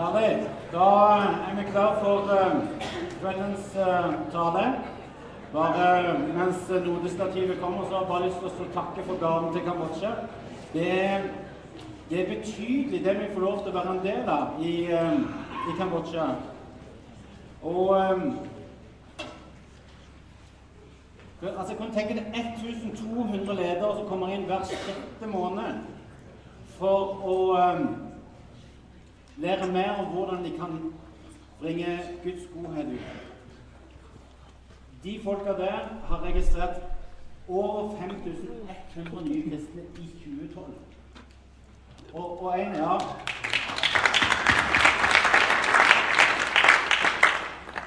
Herlig. Da er vi klar for eh, kveldens eh, tale. Bare eh, mens nodestativet kommer, så har jeg bare lyst til å takke for gaven til Kambodsja. Det, det er betydelig det vi får lov til å være en del av i, i Kambodsja. Og Altså, jeg kunne tenke det 1200 ledere som kommer inn hver sjette måned for å lære mer om hvordan de kan bringe Guds godhet ut. De folka der har registrert over 5100 nye kristne i 2012. Og, og en, ja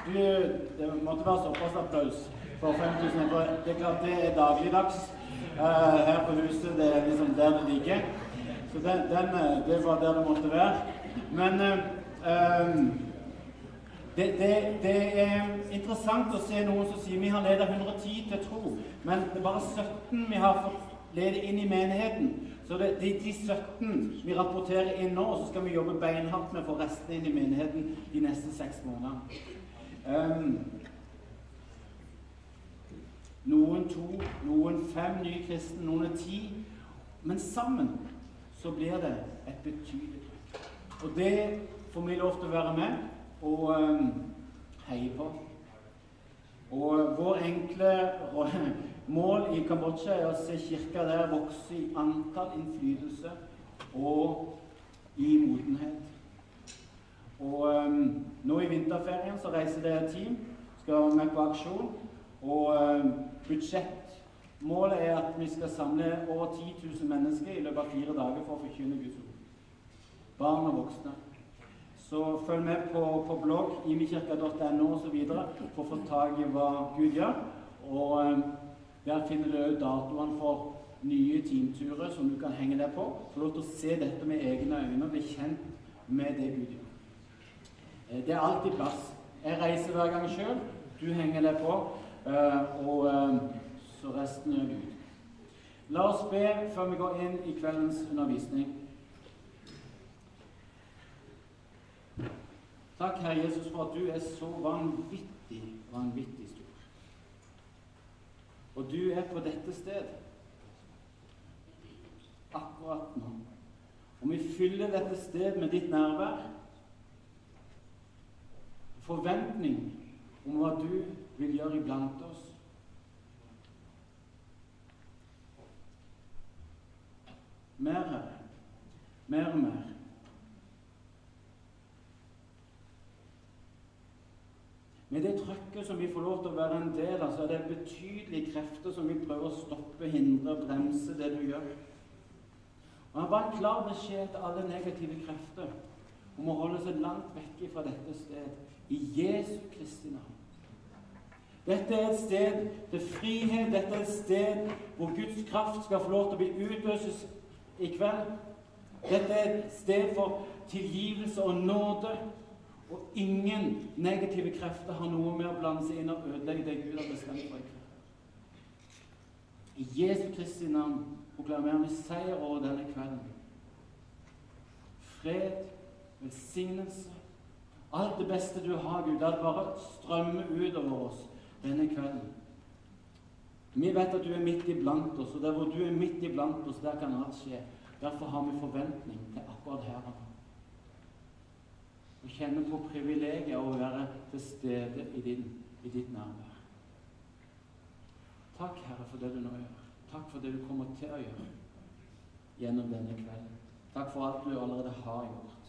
Du, det måtte være såpass applaus for 5000. For det er klart det er dagligdags uh, her på huset. Det er liksom der det ligger. Så den, den, det var der det måtte være. Men um, det, det, det, er interessant å se noen som sier vi har ledet 110 til tro, men det er bare 17 vi har fått lede inn i menigheten. Så det, er de 17 vi rapporterer inn nå, så skal vi jobbe beinhardt med å få resten inn i menigheten de neste seks månedene. Um, noen to, noen fem nye kristne, noen er ti. Men sammen så blir det et betydelig. Og det får vi lov til å være med og um, heie på. Og vår enkle mål i Kambodsja er å se kirka der vokse i antall, innflytelse og i modenhet. Og um, nå i vinterferien så reiser det et team, skal være med på aksjon. Og um, budsjettmålet er at vi skal samle over 10 000 mennesker i løpet av fire dager for å forkynne Guds ord. Barn og voksne. Så følg med på, på blogg imekirka.no osv. for å få tak i hva Gud gjør. Og um, der finner du òg datoene for nye teamturer som du kan henge deg på. Få lov til å se dette med egne øyne og bli kjent med det Gud gjør. Eh, det er alltid plass. Jeg reiser hver gang sjøl. Du henger deg på. Uh, og så resten er Gud. La oss be før vi går inn i kveldens undervisning. Takk, Herre Jesus, for at du er så vanvittig, vanvittig stor. Og du er på dette sted akkurat nå. Og vi fyller dette sted med ditt nærvær. Forventning om hva du vil gjøre iblant oss. Mer, Mer og mer. Med det trøkket som vi får lov til å være en del av, så er det betydelige krefter som vi prøver å stoppe, hindre, bremse det du gjør. Og Han var en klar beskjed til alle negative krefter om å holde seg langt vekk fra dette sted, i Jesu Kristi navn. Dette er et sted til frihet, dette er et sted hvor Guds kraft skal få lov til å bli utløst i kveld. Dette er et sted for tilgivelse og nåde. Og ingen negative krefter har noe med å blande seg inn og ødelegge det Gud har bestemt for kveld. I Jesu Kristi navn proklamerer vi seier over denne kvelden. Fred, velsignelse, alt det beste du har, Gud, det bare strømme utover oss denne kvelden. Vi vet at du er midt iblant oss, og der hvor du er midt iblant oss, der kan alt skje. Derfor har vi forventning til akkurat her og kjenner kjenne på privilegiet å være til stede i, din, i ditt nærvær. Takk, Herre, for det du nå gjør. Takk for det du kommer til å gjøre gjennom denne kvelden. Takk for alt du allerede har gjort.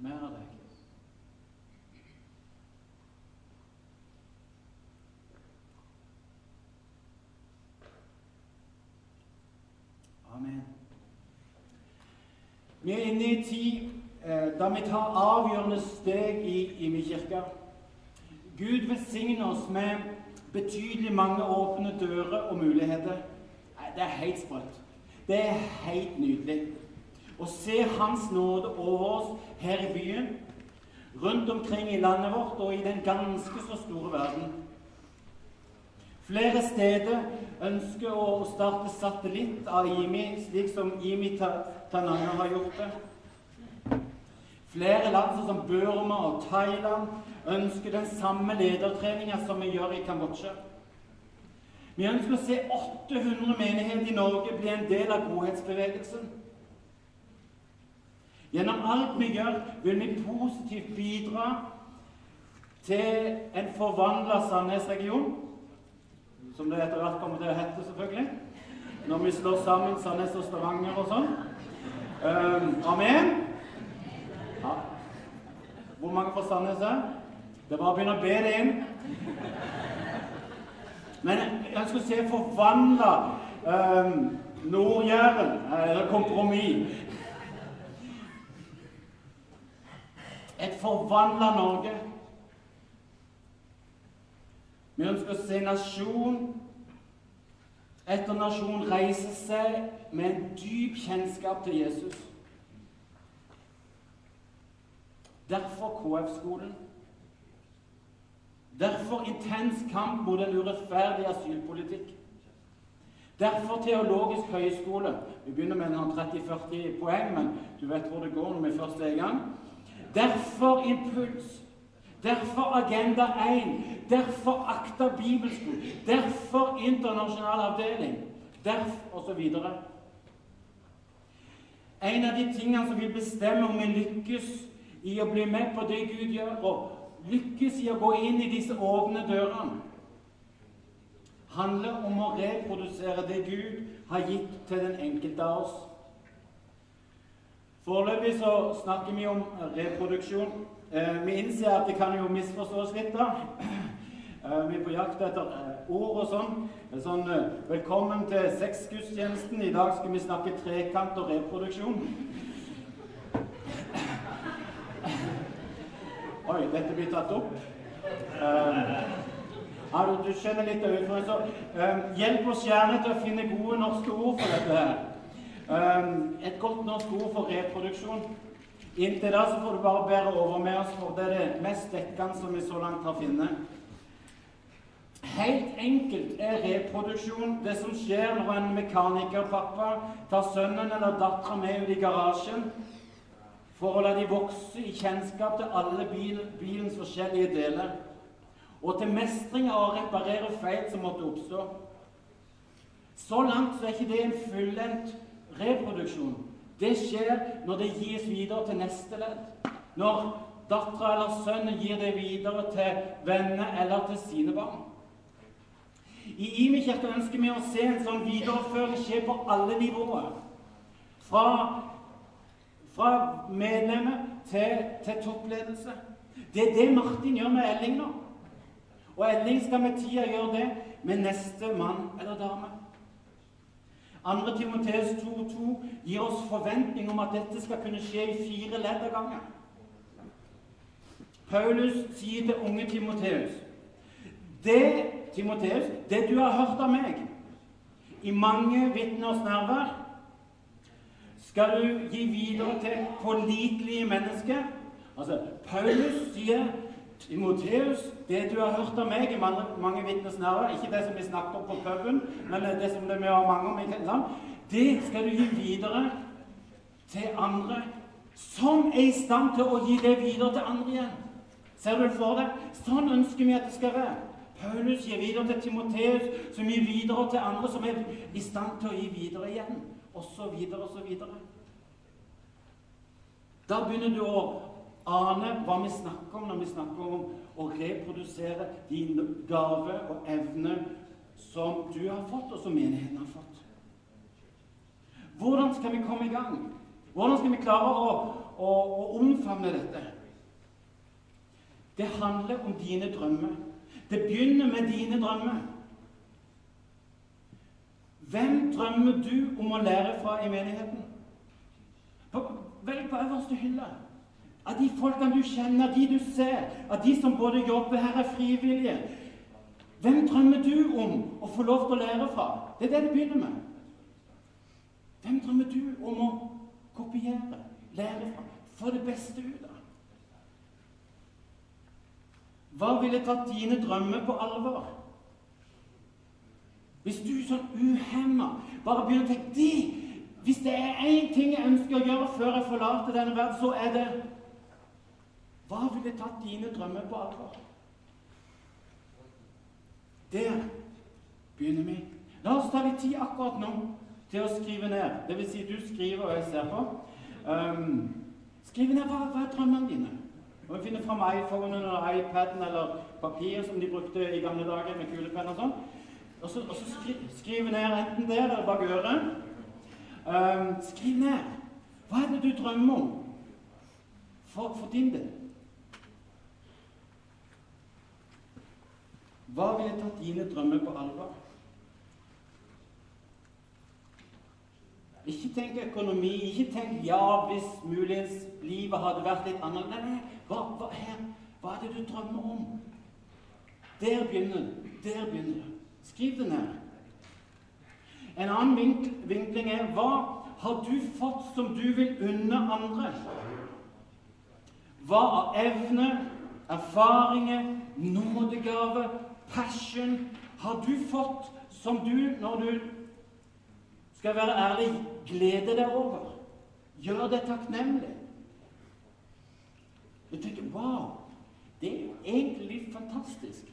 Mer av deg. Amen. Vi er inne i en tid eh, da vi tar avgjørende steg i, i min kirke. Gud velsigne oss med betydelig mange åpne dører og muligheter. Det er helt sprøtt. Det er helt nydelig å se Hans nåde over oss her i byen, rundt omkring i landet vårt og i den ganske så store verden. Flere steder ønsker å starte satellitt av IMI, slik som IMI Tananger har gjort det. Flere land som Burma og Thailand ønsker den samme ledertreninga som vi gjør i Kambodsja. Vi ønsker å se 800 menigheter i Norge bli en del av godhetsbevegelsen. Gjennom alt vi gjør, vil vi positivt bidra til en forvandla Sandnes-region som det etter hvert kommer til å hete, selvfølgelig. Når vi slår sammen Sandnes og Stavanger og sånn. Um, amen. Ja. Hvor mange fra Sandnes er? Det er bare å begynne å be det inn. Men jeg skulle se forvandla um, Nord-Jæren, eller kompromiss. Et forvandla Norge. Vi ønsker å se nasjon etter nasjon reiser seg med en dyp kjennskap til Jesus. Derfor KF-skolen. Derfor intens kamp mot en urettferdig asylpolitikk. Derfor Teologisk høyskole. Vi begynner med 30-40 poeng, men du vet hvor det går når vi først er i gang. Derfor Impuls. Derfor Agenda 1. Derfor Akta bibelskole. Derfor internasjonal avdeling. Derfor osv. En av de tingene som vil bestemme om vi lykkes i å bli med på det Gud gjør, og lykkes i å gå inn i disse åpne dørene, handler om å reprodusere det Gud har gitt til den enkelte av oss. Foreløpig så snakker vi om reproduksjon. Eh, vi innser at det kan jo misforstås litt, da. Eh, vi er på jakt etter eh, ord og sånn. sånn velkommen til sexgudstjenesten. I dag skal vi snakke trekant og reproduksjon. Oi, dette blir tatt opp. Ja, du, du skjønner litt av utfordringen. Så hjelp oss gjerne til å finne gode norske ord for dette her. et godt norsk ord for reproduksjon. Inntil da så får du bare bære over med oss, for det er det mest dekkende som vi så langt har funnet. Helt enkelt er reproduksjon det som skjer når en mekanikerpappa tar sønnen eller dattera med ut i garasjen for å la de vokse i kjennskap til alle bil, bilens forskjellige deler, og til mestring av å reparere feil som måtte oppstå. Så langt så er ikke det en fullendt reproduksjon. Det skjer når det gis videre til neste ledd. Når dattera eller sønnen gir det videre til venner eller til sine barn. I Imi kirke ønsker vi å se en sånn videreføring skje på alle nivåer. Fra, fra medlemmer til, til, toppledelse. Det er det Martin gjør med Elling nå. Og Elling skal med tida gjøre det med neste mann eller dame. 2. Timoteus 2,2 gir oss forventning om at dette skal kunne skje i fire ledd av gangen. Paulus sier til unge Timoteus det, Timoteus, det du har hørt av meg i mange vitners nærvær, skal du gi videre til pålitelige mennesker. Altså, Paulus sier Timoteus, det du har hørt av meg i mange, mange vitners ikke det som vi snakket om på puben, men det som det vi har mange om, i land, det skal du gi videre til andre som er i stand til å gi det videre til andre igjen. Ser du for deg? Sånn ønsker vi at det skal være. Paulus gir videre til Timoteus, som gir videre til andre som er i stand til å gi videre igjen, Og så videre og så videre. Da begynner du å ane hva vi snakker om når vi snakker om å reprodusere din gave og evne som du har fått, og som menigheten har fått. Hvordan skal vi komme i gang? Hvordan skal vi klare å, å, å omfavne dette? Det handler om dine drømmer. Det begynner med dine drømmer. Hvem drømmer du om å lære fra i menigheten? På, velg på øverste hylle. Av de folkene du kjenner, av de du ser, av de som både jobber her, er frivillige. Hvem drømmer du om å få lov til å lære fra? Det er det det begynner med. Hvem drømmer du om å kopiere, lære fra, få det beste ut av? Hva ville tatt dine drømmer på alvor? Hvis du sånn uhemma bare begynner å tenke de, Hvis det er én ting jeg ønsker å gjøre før jeg forlater denne verden, så er det Hva ville tatt dine drømmer på alvor? Der begynner vi. La oss ta litt tid akkurat nå til å skrive ned. Det vil si, du skriver, og jeg ser på. Um, skriv ned hva, hva er drømmene dine. Og vi finner fram iPhonen eller iPaden eller papir som de brukte i gamle dager med kulepenn og sånn. Og så, og så skri, skriv ned enten det eller bak øret. Um, skriv ned. Hva er det du drømmer om for, for din del? Hva ville tatt dine drømmer på alvor? Ikke tenk økonomi, ikke tenk 'ja, hvis muligens livet hadde vært litt annerledes'. Nei, hva, hva, hva er det du drømmer om? Der begynner det. Der begynner det. Skriv det ned. En annen vinkling er hva har du fått som du vil unne andre? Hva av evne, erfaringer, nådegave, passion har du fått som du, når du skal være ærlig, gleder deg over? Gjør deg takknemlig. Du tenker Wow! Det er jo egentlig fantastisk.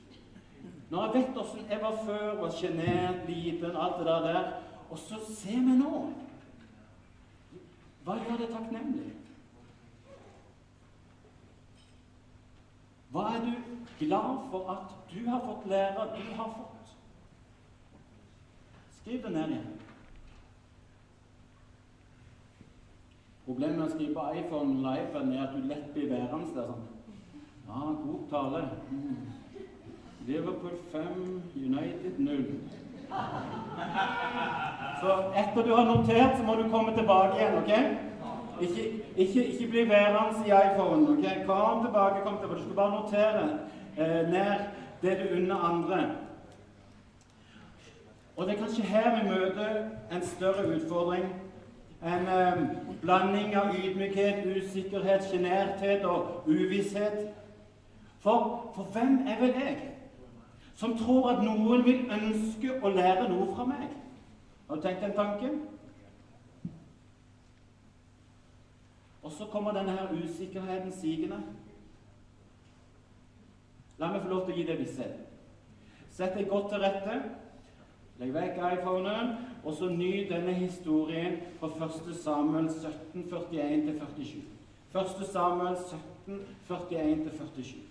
Når jeg vet åssen jeg var før, var sjenert, liten, alt det der, og så ser vi nå Hva gjør det takknemlig? Hva er du glad for at du har fått lære, du har fått? Skriv det ned igjen. Problemet med å skrive på iPhone Live er at du lett blir værende der sånn. Ja, god tale. Liverpool 5, United 0. Så etter du har notert, så må du komme tilbake igjen, ok? Ikke, ikke, ikke bli værende i iPhone. ok? Kom tilbake, kom tilbake. Du skal bare notere eh, ned det du unner andre. Og det er kanskje her vi møter en større utfordring en eh, blanding av ydmykhet, usikkerhet, sjenerthet og uvisshet. For, for hvem er vel jeg som tror at noen vil ønske å lære noe fra meg? Har du tenkt den tanken? Og så kommer denne her usikkerheten sigende. La meg få lov til å gi deg visshet. Sett deg godt til rette. Legg vekk iPhonen, og så ny denne historien fra 1. Samuel 17, 41-47. 1. Samuel 17, 41-47.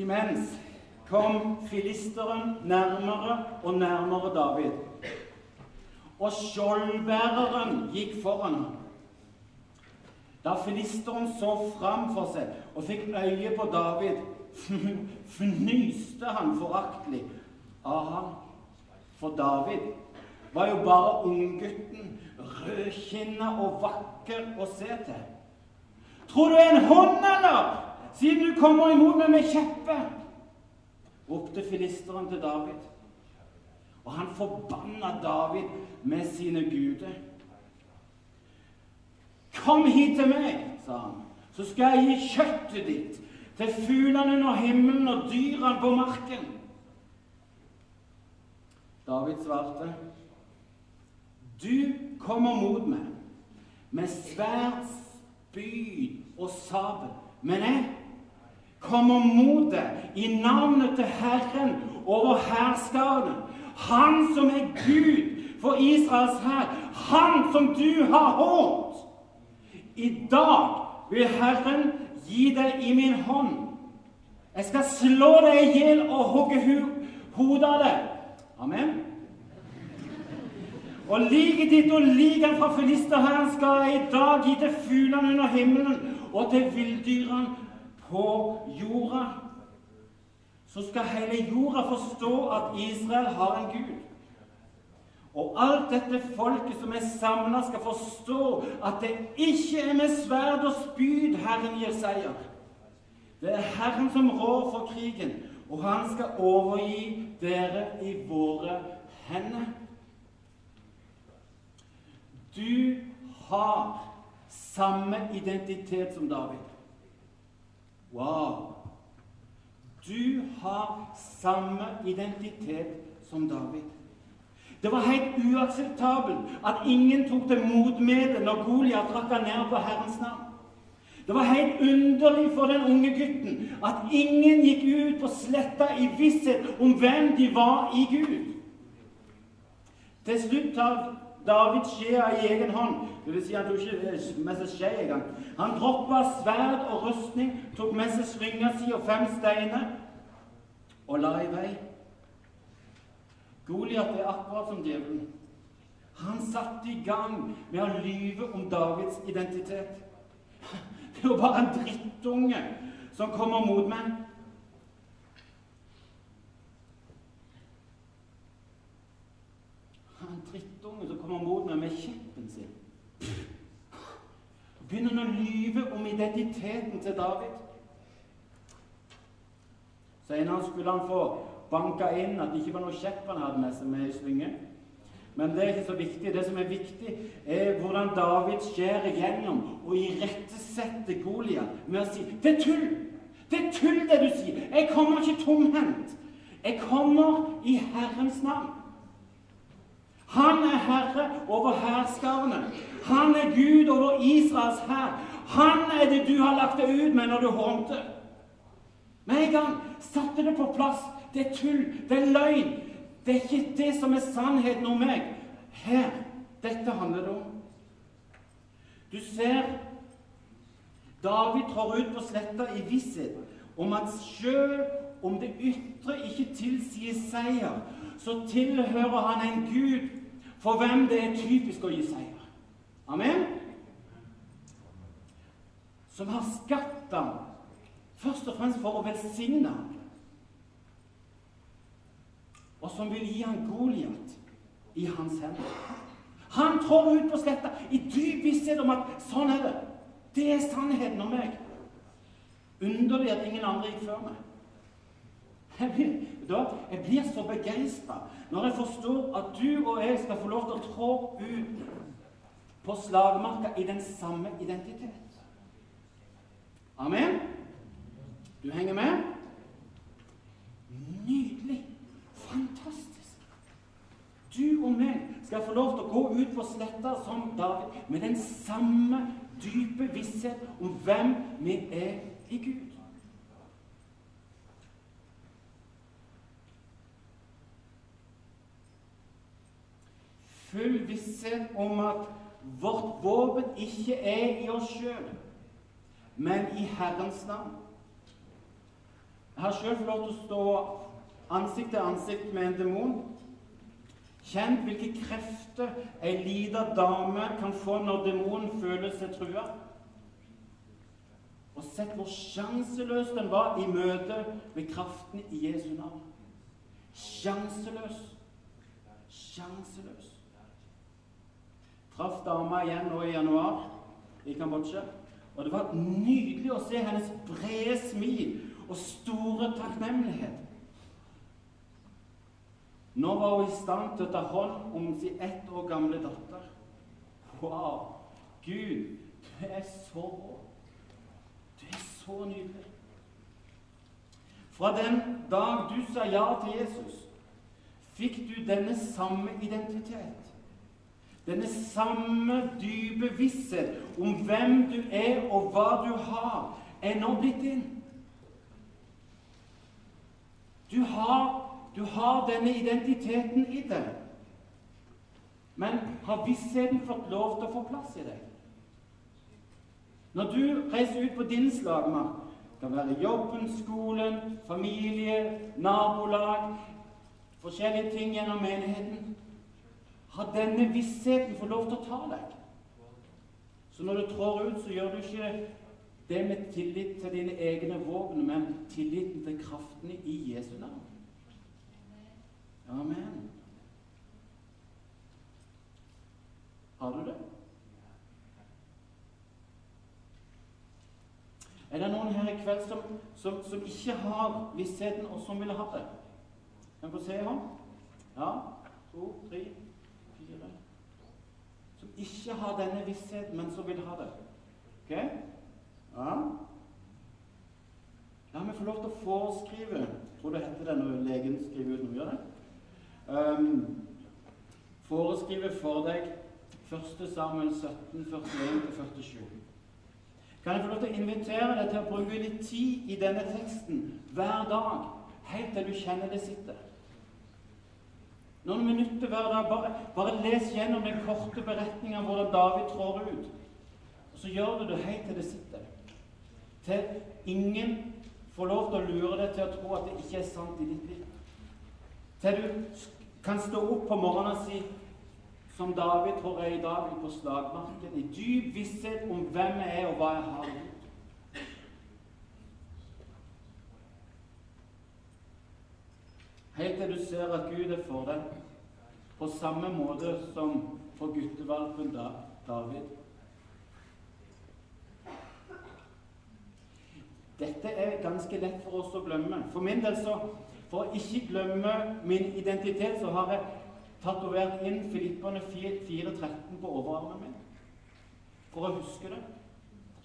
Imens kom filisteren nærmere og nærmere David. Og skjoldbæreren gikk foran ham. Da filisteren så fram for seg og fikk øye på David, fnyste han foraktelig av ham. For David var jo bare unggutten, rødkinna og vakker å se til. Tror du er en hånd, eller? Siden du kommer imot meg med kjeppe! ropte filisteren til David. Og han forbanna David med sine guder. Kom hit til meg, sa han, så skal jeg gi kjøttet ditt til fuglene under himmelen og dyrene på marken. David svarte, Du kommer mot meg med sverd, spyd og sabel, men jeg kommer mot deg i navnet til Herren over hærskaren, Han som er Gud for Israels hær, Han som du har hånt. I dag vil Herren gi deg i min hånd. Jeg skal slå deg i hjel og hogge hodet av deg. Amen. Og liket ditt og liket fra filisterhæren skal jeg i dag gi til fuglene under himmelen og til villdyrene på jorda. Så skal hele jorda forstå at Israel har en Gud. Og alt dette folket som er samla, skal forstå at det ikke er med sverd og spyd Herren gir seier. Det er Herren som rår for krigen, og han skal overgi dere i våre hender. Du har samme identitet som David. Wow! Du har samme identitet som David. Det var helt uakseptabelt at ingen tok til motmæle når Goliat rakka ned på Herrens navn. Det var helt underlig for den unge gutten at ingen gikk ut på sletta i visshet om hvem de var i Gud. Til slutt tar David skjea i egen hånd. Det vil si han tok ikke med seg skje engang. Han droppa sverd og rustning, tok med seg slynga si og fem steiner og la i vei. Goliat er akkurat som djevelen. Han satte i gang med å lyve om Davids identitet. Det var bare en drittunge som kommer mot meg. En drittunge som kommer mot meg med kjeppen sin. Begynner han å lyve om identiteten til David. Senere skulle han få banka inn at det ikke var noe kjepp han hadde med seg med i svingen. Men det er ikke så viktig. Det som er viktig, er hvordan David skjærer igjennom og irettesetter Goliat med å si 'Det er tull! Det er tull, det du sier! Jeg kommer ikke tomhendt. Jeg kommer i Herrens navn.' Han er herre over hærskarene. Han er Gud over Israels hær. Han er det du har lagt deg ut med når du håndte! Med en gang satte det på plass. Det er tull. Det er løgn. Det er ikke det som er sannheten om meg. Her. Dette handler det om. Du ser David trår ut på sletta i visshet om at sjøl om det ytre ikke tilsier seier, så tilhører han en Gud for hvem det er typisk å gi seier. Amen? Som har skapt ham først og fremst for å velsigne ham og som vil gi han Goliat i hans hender. Han trår ut på sletta i dyp visshet om at sånn er det. Det er sannheten om meg. Underlig at ingen andre gikk før meg. Jeg blir, da, jeg blir så begeistra når jeg forstår at du og jeg skal få lov til å trå ut på slagmarka i den samme identitet. Amen? Du henger med? Nydelig. Fantastisk! Du og meg skal få lov til å gå ut på sletta som David med den samme dype visshet om hvem vi er i Gud. Full visshet om at vårt våpen ikke er i oss sjøl, men i Herrens navn. Jeg har sjøl fått lov til å stå ansikt til ansikt med en demon. Kjent hvilke krefter ei lita dame kan få når demonen føler seg trua. Og sett hvor sjanseløs den var i møte med kraften i Jesu navn. Sjanseløs. Sjanseløs. Traff dama igjen nå i januar i Kambodsja. Og det var nydelig å se hennes brede smil og store takknemlighet. Nå var hun i stand til å ta hånd om sin ett år gamle datter. Wow! Gud, du er så. Du er så nydelig. Fra den dag du sa ja til Jesus, fikk du denne samme identitet. Denne samme dype visshet om hvem du er og hva du har, er nå blitt din. Du har du har denne identiteten i deg. Men har vissheten fått lov til å få plass i deg? Når du reiser ut på din slagmark, det kan være jobben, skolen, familie, nabolag, forskjellige ting gjennom menigheten Har denne vissheten fått lov til å ta deg? Så når du trår ut, så gjør du ikke det med tillit til dine egne våpen, men tilliten til kraftene i Jesu navn. Amen. Har du det? Er det noen her i kveld som, som, som ikke har vissheten, og som vil ha det? Kan få se hånd? Ja. To, tre, fire Som ikke har denne vissheten, men som vil ha det. Ok? Ja. La meg få lov til å foreskrive tror det heter det når legen skriver ut noe. Gjør det? Um, foreskrive for deg 1. Samuel 17, 41-47. Kan jeg få lov til å invitere deg til å bruke litt tid i denne teksten hver dag, helt til du kjenner det sitter? Noen minutter hver dag. Bare, bare les gjennom den korte beretningen om hvordan David trår ut. Og så gjør du det helt til det sitter. Til ingen får lov til å lure deg til å tro at det ikke er sant i ditt liv. Til du kan stå opp på morgenen og si som David tror jeg i dag på slagmarken, i dyp visshet om hvem jeg er, og hva jeg har gjort. Helt til du ser at Gud er for deg, på samme måte som for guttevalpen David. Dette er ganske lett for oss å glemme. For min del så For å ikke glemme min identitet, så har jeg tatovert inn Filippene 4.13 på overarmen min. For å huske det.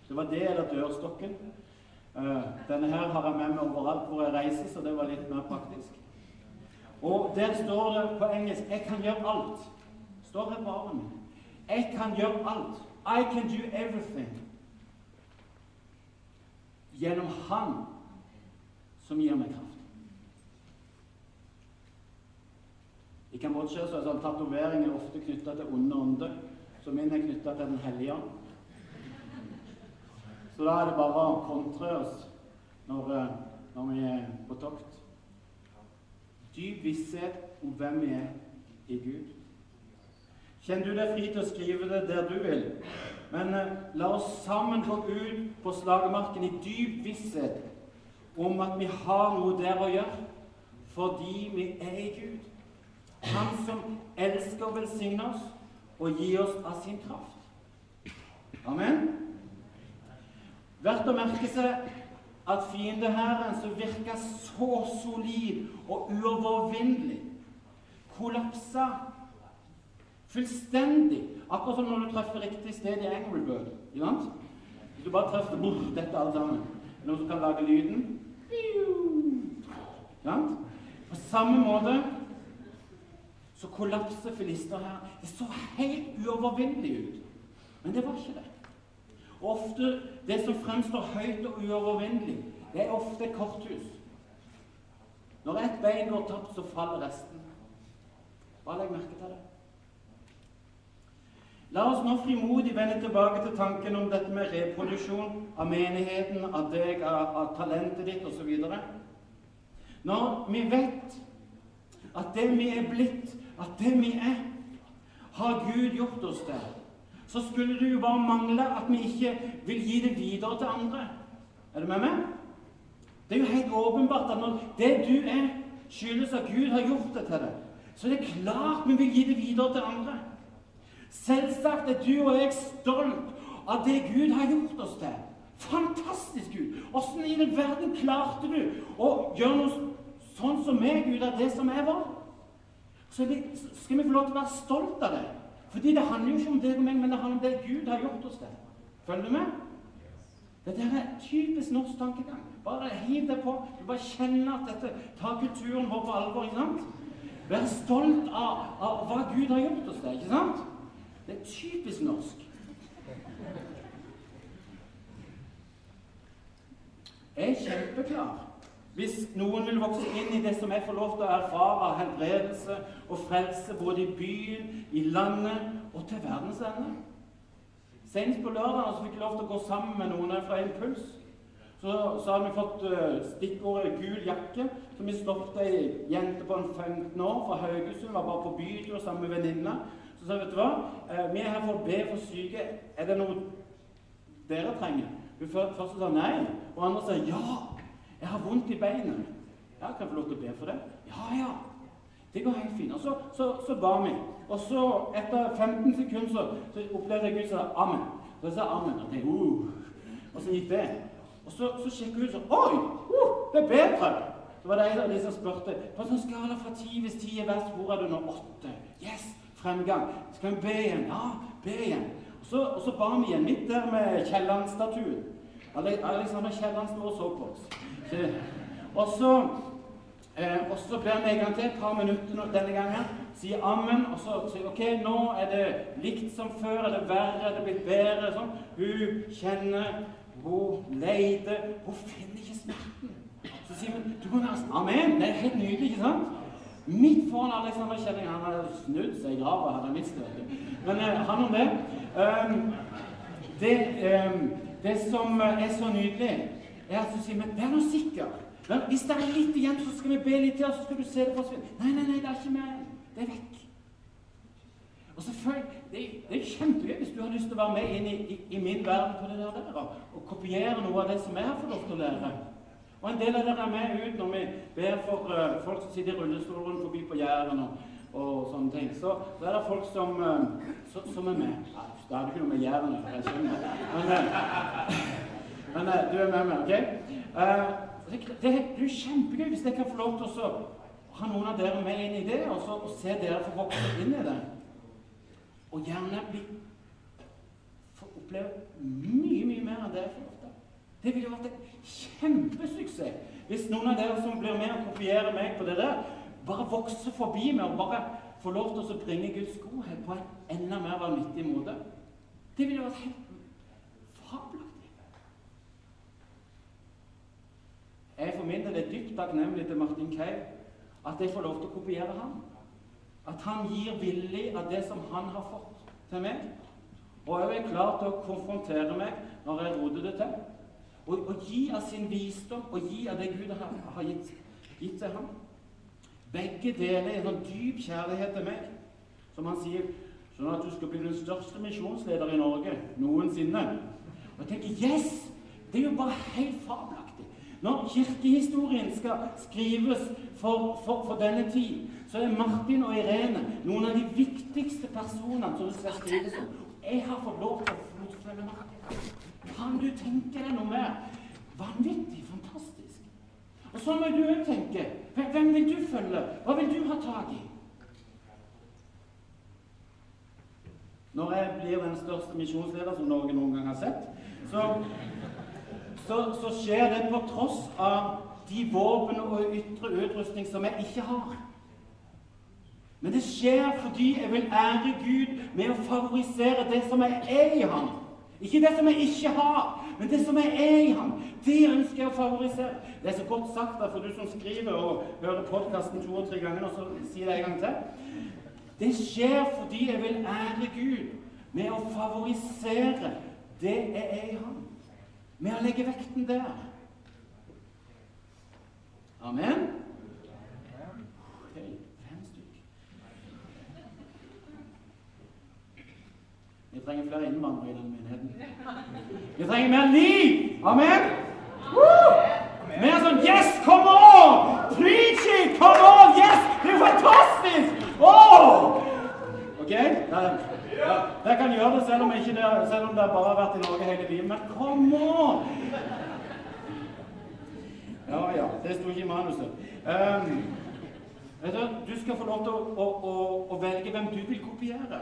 Det var det eller dørstokken. Uh, denne her har jeg med meg overalt hvor jeg reiser, så det var litt mer praktisk. Og der står det på engelsk 'Jeg kan gjøre alt'. Står her på armen. Jeg kan gjøre alt. I can do everything gjennom Han som gir meg kraft. I Kambodsja så er sånn tatoveringer ofte knytta til onde ånder, så min er knytta til Den hellige ånd. Så da er det bare å kontre oss når, eh, når vi er på tokt. Dyp visshet om hvem vi er i Gud. Kjenner du deg fri til å skrive det der du vil, men eh, la oss sammen gå ut på slagmarken i dyp visshet om at vi har noe der å gjøre fordi vi er i Gud. Han som elsker å velsigne oss og gi oss av sin kraft. Amen. Verdt å merke seg at fiendehæren som virka så solid og uovervinnelig, kollapsa Fullstendig. Akkurat som når du treffer riktig sted i Angry Bird. Hvis du bare treffer brr, dette alle sammen. Noen som kan lage lyden På samme måte så kollapser her. Det så helt uovervinnelig ut. Men det var ikke det. Og ofte Det som fremstår høyt og uovervinnelig, det er ofte et korthus. Når ett bein går tapt, så faller resten. Bare legg merke til det. La oss nå frimodig vende tilbake til tanken om dette med reproduksjon av menigheten, av deg, av, av talentet ditt osv. Når vi vet at det vi er blitt, at det vi er, har Gud gjort oss til, så skulle det jo bare mangle at vi ikke vil gi det videre til andre. Er du med meg? Det er jo helt åpenbart at når det du er, skyldes at Gud har gjort det til deg, så er det klart vi vil gi det videre til andre. Selvsagt er du og jeg stolt av det Gud har gjort oss til. Fantastisk, Gud! Åssen i den verden klarte du å gjøre noe sånn som meg ut av det som jeg var? Så skal vi få lov til å være stolt av det. Fordi det handler jo ikke om deg og meg, men det handler om det Gud har gjort oss til. Følger du med? Dette er typisk norsk tankegang. Bare hiv deg på. Du bare kjenner at dette tar kulturen vår på alvor. ikke sant? Vær stolt av, av hva Gud har gjort oss til. ikke sant? Det er typisk norsk. Jeg er kjempeklar. Hvis noen vil vokse inn i det som jeg får lov til å erfare av helbredelse og frelse både i byen, i landet og til verdens ende. Senest på lørdag fikk jeg lov til å gå sammen med noen fra Impuls. Så, så hadde vi fått uh, stikkordet 'gul jakke'. Så vi stoppet ei jente på en 15 år fra Haugesund. Var bare på bytur sammen med venninna. Så sa vet du hva, uh, vi er her for å be for syke. Er det noe dere trenger? Hun første sa nei, og andre sa ja. Jeg har vondt i beinet. Ja, Kan jeg få lov til å be for det? Ja, ja. Det går helt fint. Og så, så, så ba vi. Og så, etter 15 sekunder, så, så opplevde jeg Gud sa 'Amen'. Så jeg sa 'Amen'. Og, tenkte, uh. og så gikk det. Og så, så sjekket hun sånn 'Oi! Uh, det er bedre'. Så var det en av de som spurte på en sånn skala fra ti hvis ti er verst, hvor er du nå? Åtte. Yes! Fremgang. Skal vi be igjen? Ja, be igjen. Og så, og så ba vi igjen, midt der med Kielland-statuen. Alexander Kielland sto og så på oss. Og så eh, og så ber vi en gang til, et par minutter denne gangen. Sier ammen, og så sier OK, nå er det likt som før. Er det verre? Er det blitt bedre? Sånn. Hun kjenner, hun leter. Hun finner ikke smerten. Så sier hun du må nesten Amen! Det er helt nydelig, ikke sant? Midt foran Alexander Kjelling Han hadde snudd seg i grava, hadde han visst det. Men eh, han om det. Um, det, um, det som er så nydelig, er at du sier Men vær nå sikker. Men hvis det er litt igjen, så skal vi be litt til, så skal du se det forsvinne. Nei, nei, nei, det er ikke mer. Det er vekk. Og selvfølgelig, det, det er kjempegøy hvis du har lyst til å være med inn i, i, i min verden på det der, der og, kopiere noe av det som jeg har fått lov til å lære. Og en del av dere er med ut når vi ber for uh, folk som sitter i rullestol rundt forbi på Jæren og, og, sånne ting. Så, så er det folk som, uh, så, som er med. Ja, det ikke noe med Jæren å gjøre, jeg skjønner. Men, uh, men du er med meg, OK? det, det er kjempegøy hvis jeg kan få lov til å ha noen av dere med inn i det, og, så, se dere få vokse inn i det. Og gjerne bli oppleve mye, mye mer enn det jeg får til. Det ville vært en kjempesuksess hvis noen av dere som blir med og kopierer meg på det der, bare vokser forbi meg og bare får lov til å bringe Guds godhet på en enda mer vanvittig måte. Det ville vært helt fabelaktig. Jeg for min del er dypt takknemlig til Martin Keiv at jeg får lov til å kopiere ham. At han gir villig av det som han har fått til meg. Og jeg er klar til å konfrontere meg når jeg roter det til. Og, og, gi av sin visdom og gi av det Gud har, har gitt, gitt, til ham. Begge deler en sånn dyp kjærlighet til meg, som han sier, sånn at du skal bli den største misjonsleder i Norge noensinne. Og jeg tenker Yes! Det er jo bare helt fabelaktig. Når kirkehistorien skal skrives for, for, for, denne tid, så er Martin og Irene noen av de viktigste personene som skal skrives om. Jeg har fått lov til å fotfølge Martin. Kan du tenke deg noe mer vanvittig fantastisk? Og så må du òg tenke. Hvem vil du følge? Hva vil du ha tak i? Når jeg blir den største misjonsleder som Norge noen gang har sett, så, så, så skjer det på tross av de våpen og ytre utrustning som jeg ikke har. Men det skjer fordi jeg vil ære Gud med å favorisere det som jeg er i ham. Ikke det som jeg ikke har, men det som jeg er i ham. Det ønsker jeg å favorisere. Det er så godt sagt for du som skriver og hører podkasten to og tre ganger, og så sier det en gang til. Det skjer fordi jeg vil ære Gud med å favorisere det jeg er i ham. Med å legge vekten der. Amen. Vi trenger flere innvandrere i denne menigheten. Vi trenger mer liv! Amen! Woo! Mer sånn Yes, come on! Preach it! Come on! Yes! Det er fantastisk! Oh! Ok? Dere kan gjøre det selv om, det, selv om det bare har vært i Norge hele livet. Men kom on! Ja, ja. Det sto ikke i manuset. Um, du, du skal få lov til å, å, å, å velge hvem du vil kopiere.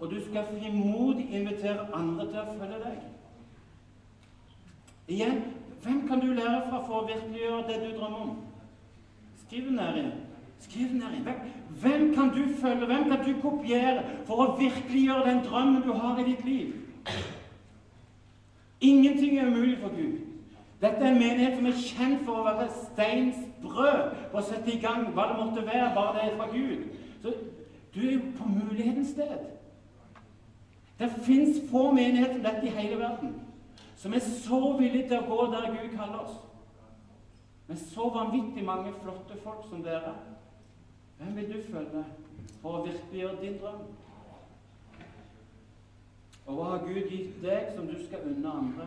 Og du skal frimodig invitere andre til å følge deg. Igjen, hvem kan du lære fra for å virkeliggjøre det du drømmer om? Skriv ned igjen. Skriv den her inn, Hvem kan du følge, hvem kan du kopiere for å virkeliggjøre den drømmen du har i ditt liv? Ingenting er umulig for Gud. Dette er en menighet som er kjent for å være steins brød på å sette i gang hva det måtte være, bare det er fra Gud. Så du er jo på mulighetens sted. Det fins få menigheter som dette i hele verden som er så villige til å gå der Gud kaller oss. Med så vanvittig mange flotte folk som dere. Hvem vil du følge for å virkeliggjøre din drøm? Og hva har Gud gitt deg som du skal unne andre?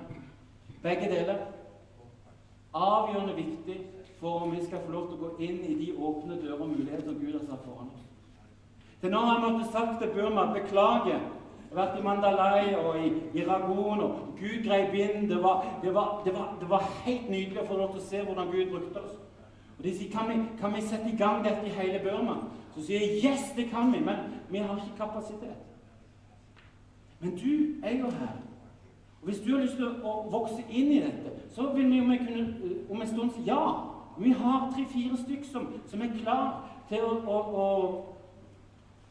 Begge deler. Avgjørende viktig for om vi skal få lov til å gå inn i de åpne dører og muligheter Gud har satt foran oss. Til nå har jeg måtte sagt til Burma beklager. Jeg har vært i Mandalay og i, i Ragon, og Gud grep inn. Det var, det, var, det, var, det var, helt nydelig å få lov til å se hvordan Gud brukte oss. Og De sier kan vi, kan vi sette i gang dette i hele Burma? Så sier jeg yes, det kan vi, men vi har ikke kapasitet. Men du er jo her. Og Hvis du har lyst til å vokse inn i dette, så vil vi om, kunne, om en stund si ja. Vi har tre-fire stykker som, som, er klar til å, å, å,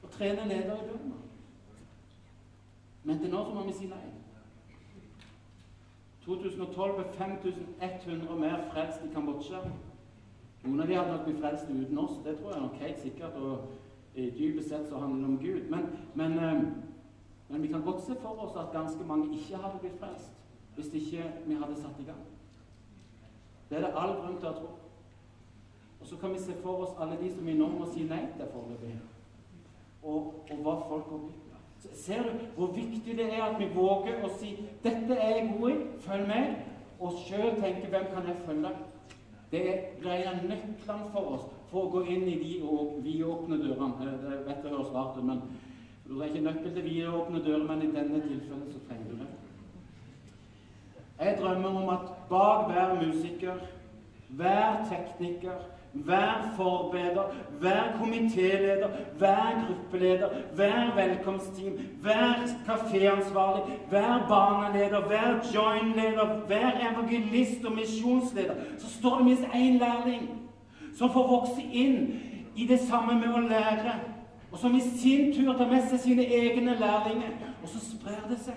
å trene ledere i Burma. Men til nå så må vi si nei. 2012 ble 5100 mer frelst i Kambodsja. Noen av de hadde nok blitt frelst uten oss, det tror jeg nok helt sikkert. Og i dypest sett så handler det om Gud. Men, men, eh, men, vi kan godt se for oss at ganske mange ikke hadde blitt frelst hvis ikke vi hadde satt i gang. Det er det all grunn til å tro. Og så kan vi se for oss alle de som vi nå må si nei til foreløpig, og, og hva folk har blitt. Ser du hvor viktig det er at vi våger å si 'Dette er jeg god i. Følg med.' Og sjøl tenke 'Hvem kan jeg følge?' Det er greia nøklene for oss for å gå inn i de vidåpne dørene. Det vet jeg høres rart ut, men du er ikke nøkkel til vidåpne dører, men i denne tilfellet så trenger du det. Jeg drømmer om at bak hver musiker, hver tekniker, Vær forbeder, vær komitéleder, vær gruppeleder, vær velkomstteam, vær kaféansvarlig, vær barneleder, vær joinleder, vær evangelist og misjonsleder. Så står det minst én lærling som får vokse inn i det samme med å lære, og som i sin tur tar med seg sine egne lærlinger, og så sprer det seg.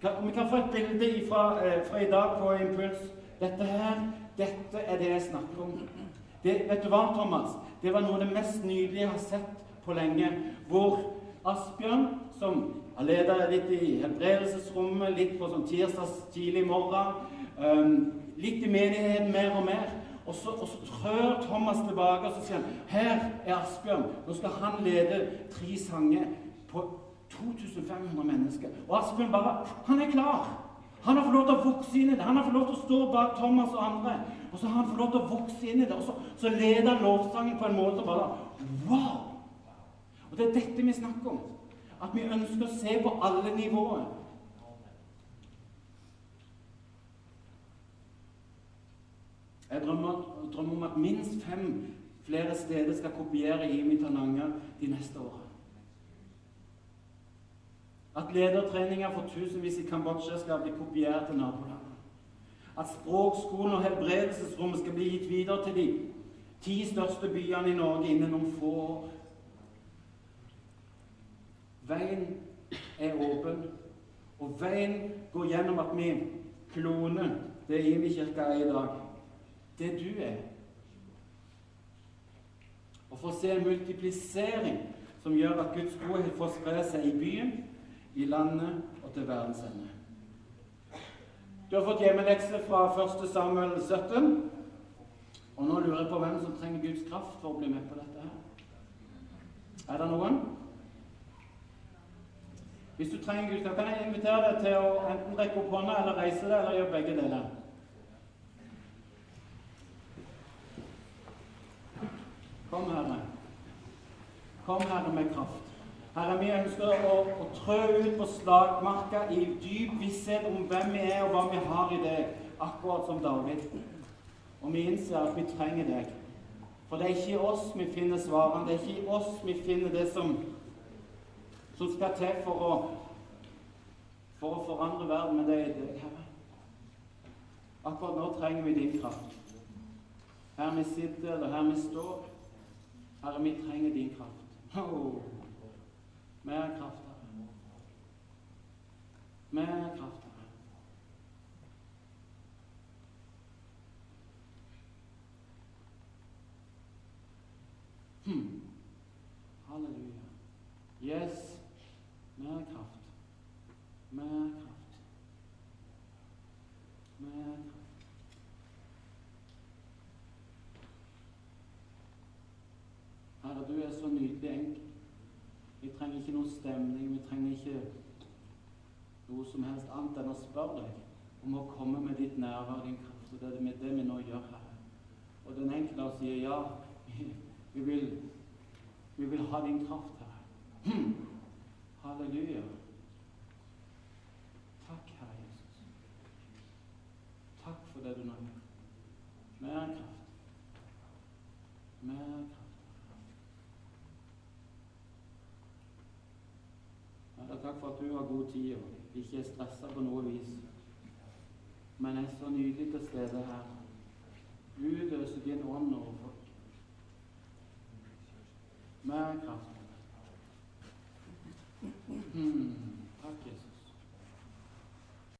Vi kan få et bilde fra, eh, fra i dag på Impuls. Dette her, dette er det jeg snakker om. Det, vet du hva, Thomas? Det var noe av det mest nydelige jeg har sett på lenge. Hvor Asbjørn, som har leda litt i helbredelsesrommet, litt på sånn tirsdags tidlig morgen, um, litt i menigheten mer og mer og så, og så trør Thomas tilbake og så sier han, her er Asbjørn. Nå skal han lede tre sanger på 2500 mennesker. Og Asbjørn bare Han er klar! Han har fått lov til å vokse inn i det. Han har fått lov til å stå bak Thomas og andre. Og så har han fått lov til å vokse inn i det. Og så, så leder han lovsangen på en måte bare Wow! Og det er dette vi snakker om. At vi ønsker å se på alle nivåer. Jeg drømmer, drømmer, om at minst fem flere steder skal kopiere Imi Tananger de neste årene. At ledertreninger for tusenvis i Kambodsja skal bli kopiert til naboland. At språkskolen og helbredelsesrommet skal bli gitt videre til de ti største byene i Norge innen noen få år. Veien er åpen, og veien går gjennom at vi kloner det Imi-kirka er i dag. Det du er. Og for å se en multiplisering som gjør at Guds godhet får spre seg i byen i landet og til verdens ende. Du har fått hjemmelekse fra 1. Samuel 17. Og nå lurer jeg på hvem som trenger Guds kraft for å bli med på dette her. Er det noen? Hvis du trenger Guds kraft, kan jeg invitere deg til å enten rekke opp hånda eller reise deg, eller gjøre begge deler. Kom, Herre. Kom, Herre, med kraft. Herre, vi ønsker å, å trø ut på slagmarka i dyp visshet om hvem vi er, og hva vi har i deg, akkurat som David. Og vi innser at vi trenger deg. For det er ikke i oss vi finner svarene, det er ikke i oss vi finner det som, som skal til for å, for å forandre verden, men det er deg, Herre. Akkurat nå trenger vi din kraft. Her vi sitter, eller her vi står. Herre, vi trenger din kraft. Oh. Mer kraft, Herre. Mer kraft, Herre. Hmm. Halleluja. Yes. Mer kraft. Mer kraft. Mer kraft. Herre, du er så nydelig enkel. Stemning, vi trenger ikke noe som helst annet enn å spørre deg om å komme med ditt nærvær og din kraft. Og det er det vi nå gjør, Herre. Og den enkelte sier ja, vi vil, vi vil ha din kraft, Herre. Halleluja. Takk, Herre Jesus. Takk for det du nå gjør. Mer kraft. Mer kraft. hun har god tid og ikke er stressa på noe vis, men er så nydelig til stede her. Gud Utøse din ånd over folk. Mer kraft. Mm, takk, Jesus.